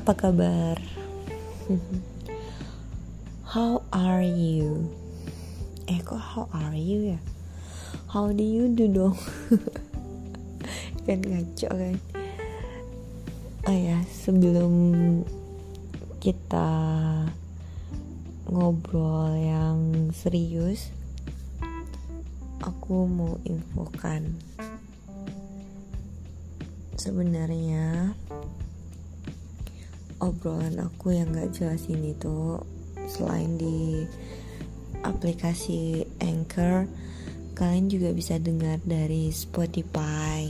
Apa kabar? How are you? Eh kok how are you ya? How do you do dong? kan ngaco kan? Oh ya, sebelum kita ngobrol yang serius, aku mau infokan sebenarnya obrolan aku yang gak jelas ini tuh selain di aplikasi Anchor kalian juga bisa dengar dari Spotify.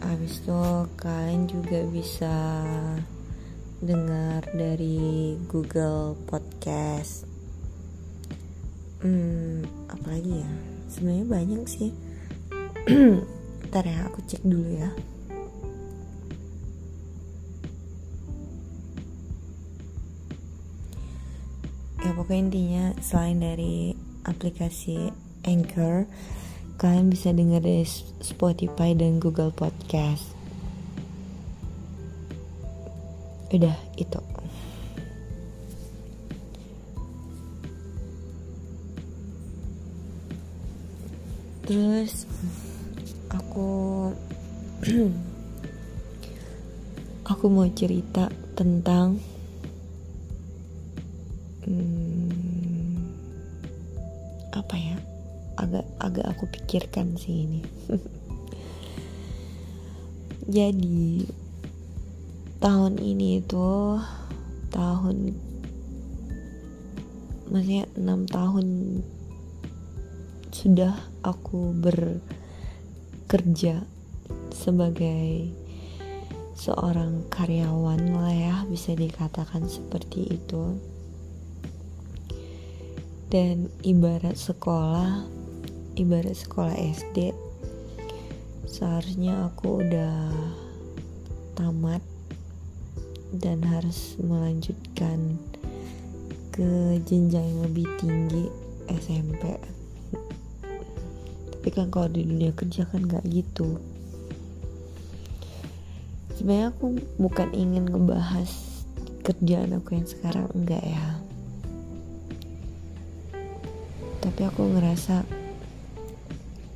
Habis itu kalian juga bisa dengar dari Google Podcast. Hmm apalagi ya? Sebenarnya banyak sih. Ntar ya aku cek dulu ya ya pokoknya intinya selain dari aplikasi Anchor kalian bisa dengar dari Spotify dan Google Podcast. Udah itu. Terus aku aku mau cerita tentang hmm, agak aku pikirkan sih ini. Jadi tahun ini itu tahun maksudnya enam tahun sudah aku bekerja sebagai seorang karyawan lah ya bisa dikatakan seperti itu. Dan ibarat sekolah ibarat sekolah SD seharusnya aku udah tamat dan harus melanjutkan ke jenjang yang lebih tinggi SMP tapi kan kalau di dunia kerja kan nggak gitu. Sebenarnya aku bukan ingin ngebahas kerjaan aku yang sekarang enggak ya. Tapi aku ngerasa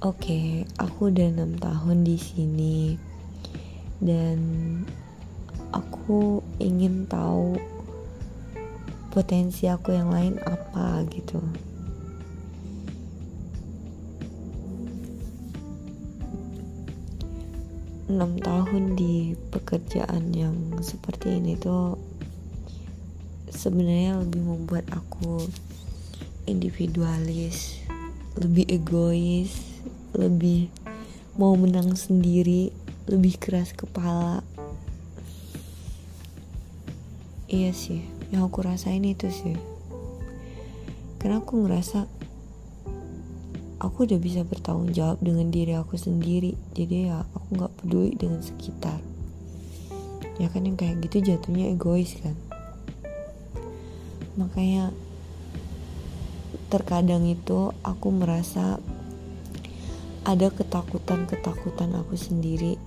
oke okay, aku udah enam tahun di sini. Dan aku ingin tahu potensi aku yang lain apa gitu. 6 tahun di pekerjaan yang seperti ini tuh sebenarnya lebih membuat aku individualis, lebih egois, lebih mau menang sendiri, lebih keras kepala. Iya sih, yang aku rasain itu sih. Karena aku ngerasa aku udah bisa bertanggung jawab dengan diri aku sendiri jadi ya aku nggak peduli dengan sekitar ya kan yang kayak gitu jatuhnya egois kan makanya terkadang itu aku merasa ada ketakutan-ketakutan aku sendiri.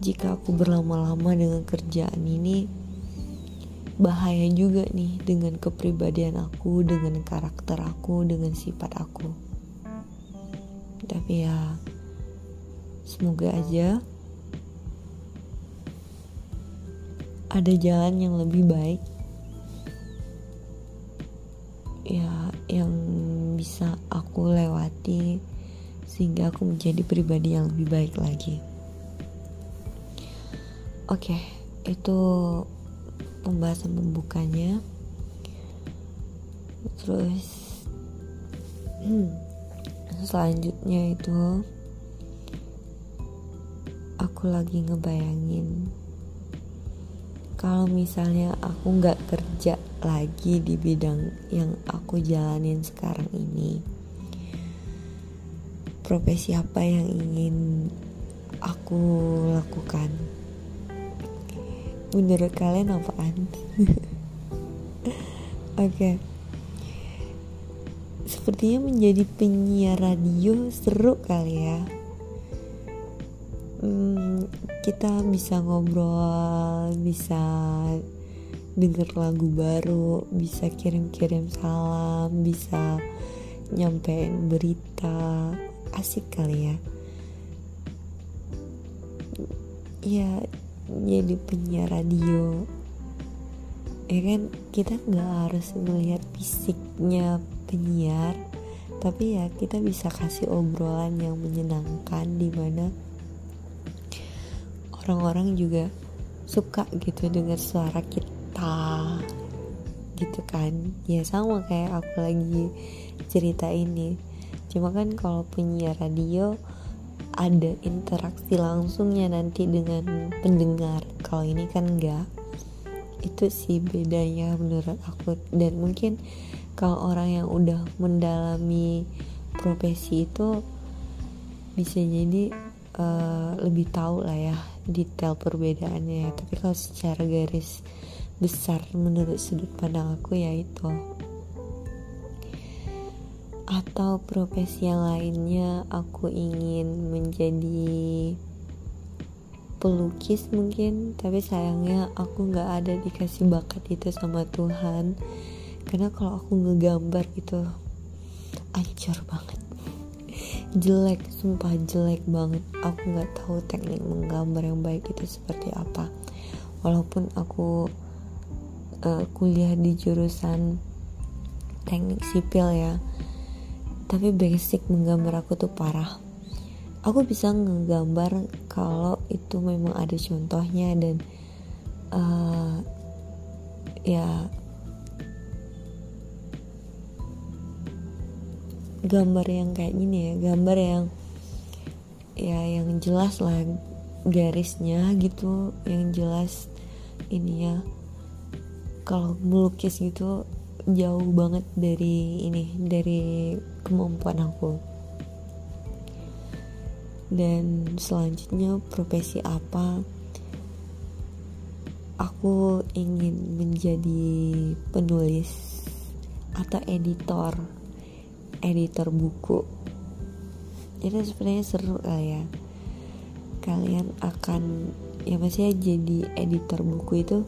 Jika aku berlama-lama dengan kerjaan ini bahaya juga nih dengan kepribadian aku, dengan karakter aku, dengan sifat aku. Tapi ya semoga aja ada jalan yang lebih baik sehingga aku menjadi pribadi yang lebih baik lagi. Oke okay, itu pembahasan pembukanya. Terus selanjutnya itu aku lagi ngebayangin kalau misalnya aku nggak kerja lagi di bidang yang aku jalanin sekarang ini profesi apa yang ingin aku lakukan? Menurut kalian apaan? Oke. Okay sepertinya menjadi penyiar radio seru kali ya. Hmm, kita bisa ngobrol bisa denger lagu baru bisa kirim-kirim salam bisa nyampein berita asik kali ya. Ya jadi penyiar radio. Ya kan kita nggak harus melihat fisiknya penyiar tapi ya kita bisa kasih obrolan yang menyenangkan di mana orang-orang juga suka gitu dengar suara kita gitu kan. Ya sama kayak aku lagi cerita ini cuma kan kalau penyiar radio ada interaksi langsungnya nanti dengan pendengar. Kalau ini kan enggak. Itu sih bedanya menurut aku. Dan mungkin kalau orang yang udah mendalami profesi itu bisa jadi uh, lebih tahu lah ya detail perbedaannya. Ya tapi kalau secara garis besar menurut sudut pandang aku ya itu atau profesi yang lainnya aku ingin menjadi pelukis mungkin. Tapi sayangnya aku nggak ada dikasih bakat itu sama Tuhan. Karena kalau aku ngegambar itu ancur banget. Jelek sumpah jelek banget. Aku nggak tahu teknik menggambar yang baik itu seperti apa. Walaupun aku uh, kuliah di jurusan teknik sipil ya tapi basic menggambar aku tuh parah. Aku bisa ngegambar kalau itu memang ada contohnya dan uh, ya gambar yang kayak gini ya gambar yang ya yang jelas lah garisnya gitu yang jelas ini ya kalau melukis gitu jauh banget dari ini dari kemampuan aku. Dan selanjutnya profesi apa aku ingin menjadi penulis atau editor editor buku. Itu sebenarnya seru lah ya. Kalian akan ya maksudnya jadi editor buku itu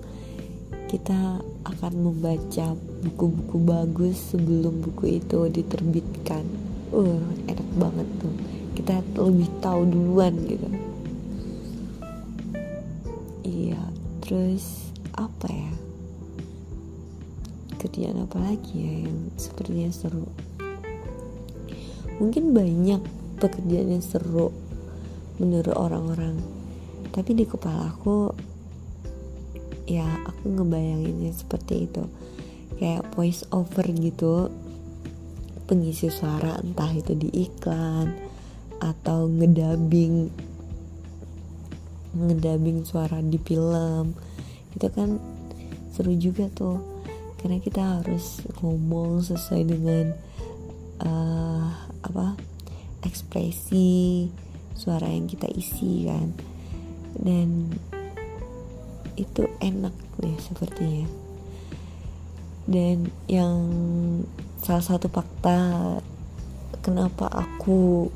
kita akan membaca buku-buku bagus sebelum buku itu diterbitkan. Uh enak banget tuh. Kita lebih tahu duluan gitu. Iya terus apa ya? Kerjaan apa lagi ya yang sepertinya seru? Mungkin banyak pekerjaan yang seru menurut orang-orang. Tapi di kepala aku ya aku ngebayanginnya seperti itu. Kayak voice over gitu. Pengisi suara entah itu di iklan atau ngedabing ngedabing suara di film. Itu kan seru juga tuh. Karena kita harus ngomong sesuai dengan uh, apa ekspresi suara yang kita isi kan. Dan itu enak deh sepertinya. Dan yang salah satu fakta kenapa aku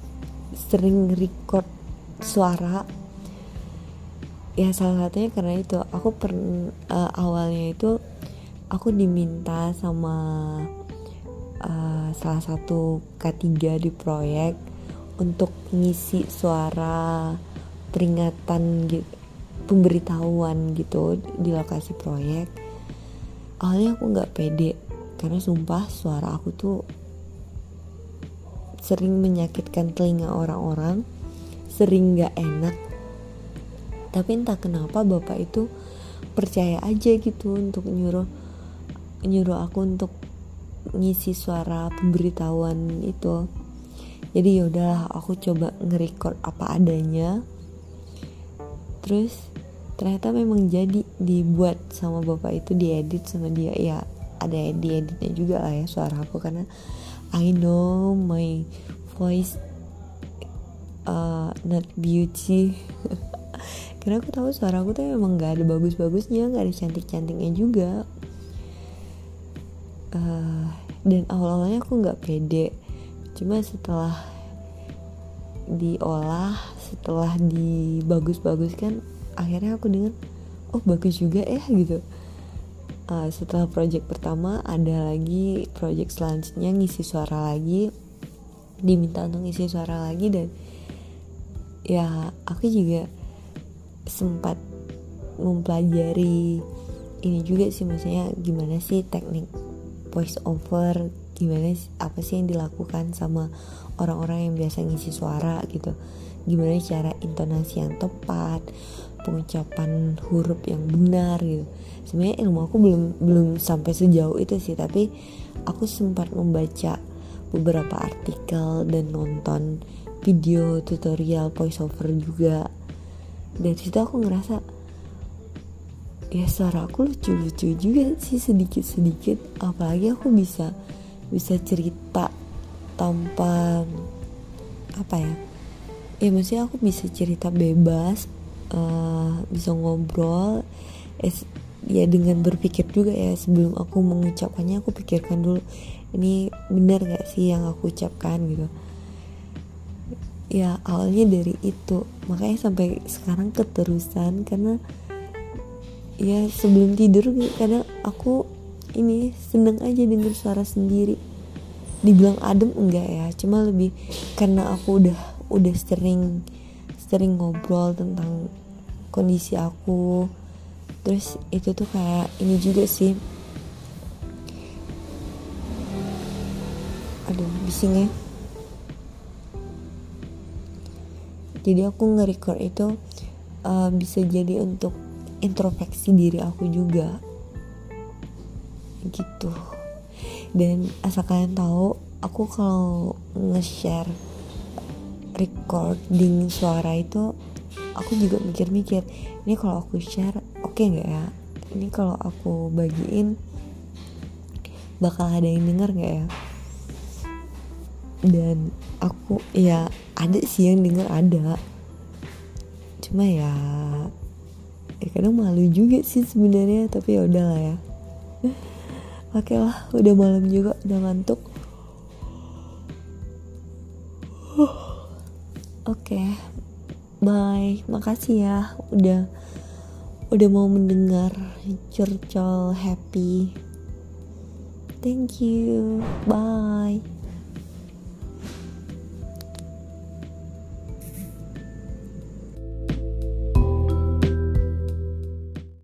sering record suara ya salah satunya karena itu. Aku per uh, awalnya itu aku diminta sama uh, salah satu K3 di proyek untuk ngisi suara peringatan gitu pemberitahuan gitu di lokasi proyek. Awalnya aku nggak pede karena sumpah suara aku tuh sering menyakitkan telinga orang-orang sering gak enak. Tapi entah kenapa bapak itu percaya aja gitu untuk nyuruh nyuruh aku untuk ngisi suara pemberitahuan itu. Jadi yaudah aku coba nge-record apa adanya terus ternyata memang jadi dibuat sama bapak itu diedit sama dia. Ya ada di editnya juga lah ya suara aku karena I know my voice uh, not beauty. Karena aku tahu suara aku tuh emang gak ada bagus-bagusnya gak ada cantik-cantiknya juga. Uh, dan awal-awalnya aku nggak pede. Cuma setelah diolah setelah dibagus-bagus kan akhirnya aku dengar oh bagus juga ya gitu. Uh, setelah project pertama ada lagi project selanjutnya ngisi suara lagi diminta untuk ngisi suara lagi dan ya aku juga sempat mempelajari ini juga sih maksudnya gimana sih teknik voice over gimana apa sih yang dilakukan sama orang-orang yang biasa ngisi suara gitu? Gimana cara intonasi yang tepat pengucapan huruf yang benar gitu. Sebenarnya ilmu aku belum belum sampai sejauh itu sih tapi aku sempat membaca beberapa artikel dan nonton video tutorial voiceover juga. Dan situ aku ngerasa ya suara aku lucu-lucu juga sih sedikit-sedikit. Apalagi aku bisa bisa cerita tanpa apa ya ya maksudnya aku bisa cerita bebas uh, bisa ngobrol es ya dengan berpikir juga ya sebelum aku mengucapkannya aku pikirkan dulu ini benar gak sih yang aku ucapkan gitu. Ya awalnya dari itu makanya sampai sekarang keterusan karena ya sebelum tidur kadang aku ini seneng aja denger suara sendiri. Dibilang adem enggak ya cuma lebih karena aku udah udah sering sering ngobrol tentang kondisi aku. Terus itu tuh kayak ini juga sih. Aduh bising ya. Jadi aku nge-record itu uh, bisa jadi untuk introspeksi diri aku juga gitu. Dan asal kalian tahu aku kalau nge-share recording suara itu aku juga mikir-mikir ini kalau aku share oke okay nggak ya? Ini kalau aku bagiin bakal ada yang denger nggak ya? Dan aku ya ada sih yang denger ada. Cuma ya ya kadang malu juga sih sebenarnya tapi ya udahlah ya oke lah udah malam juga udah ngantuk. Oke okay. bye. Makasih ya udah udah mau mendengar curcol happy. Thank you. Bye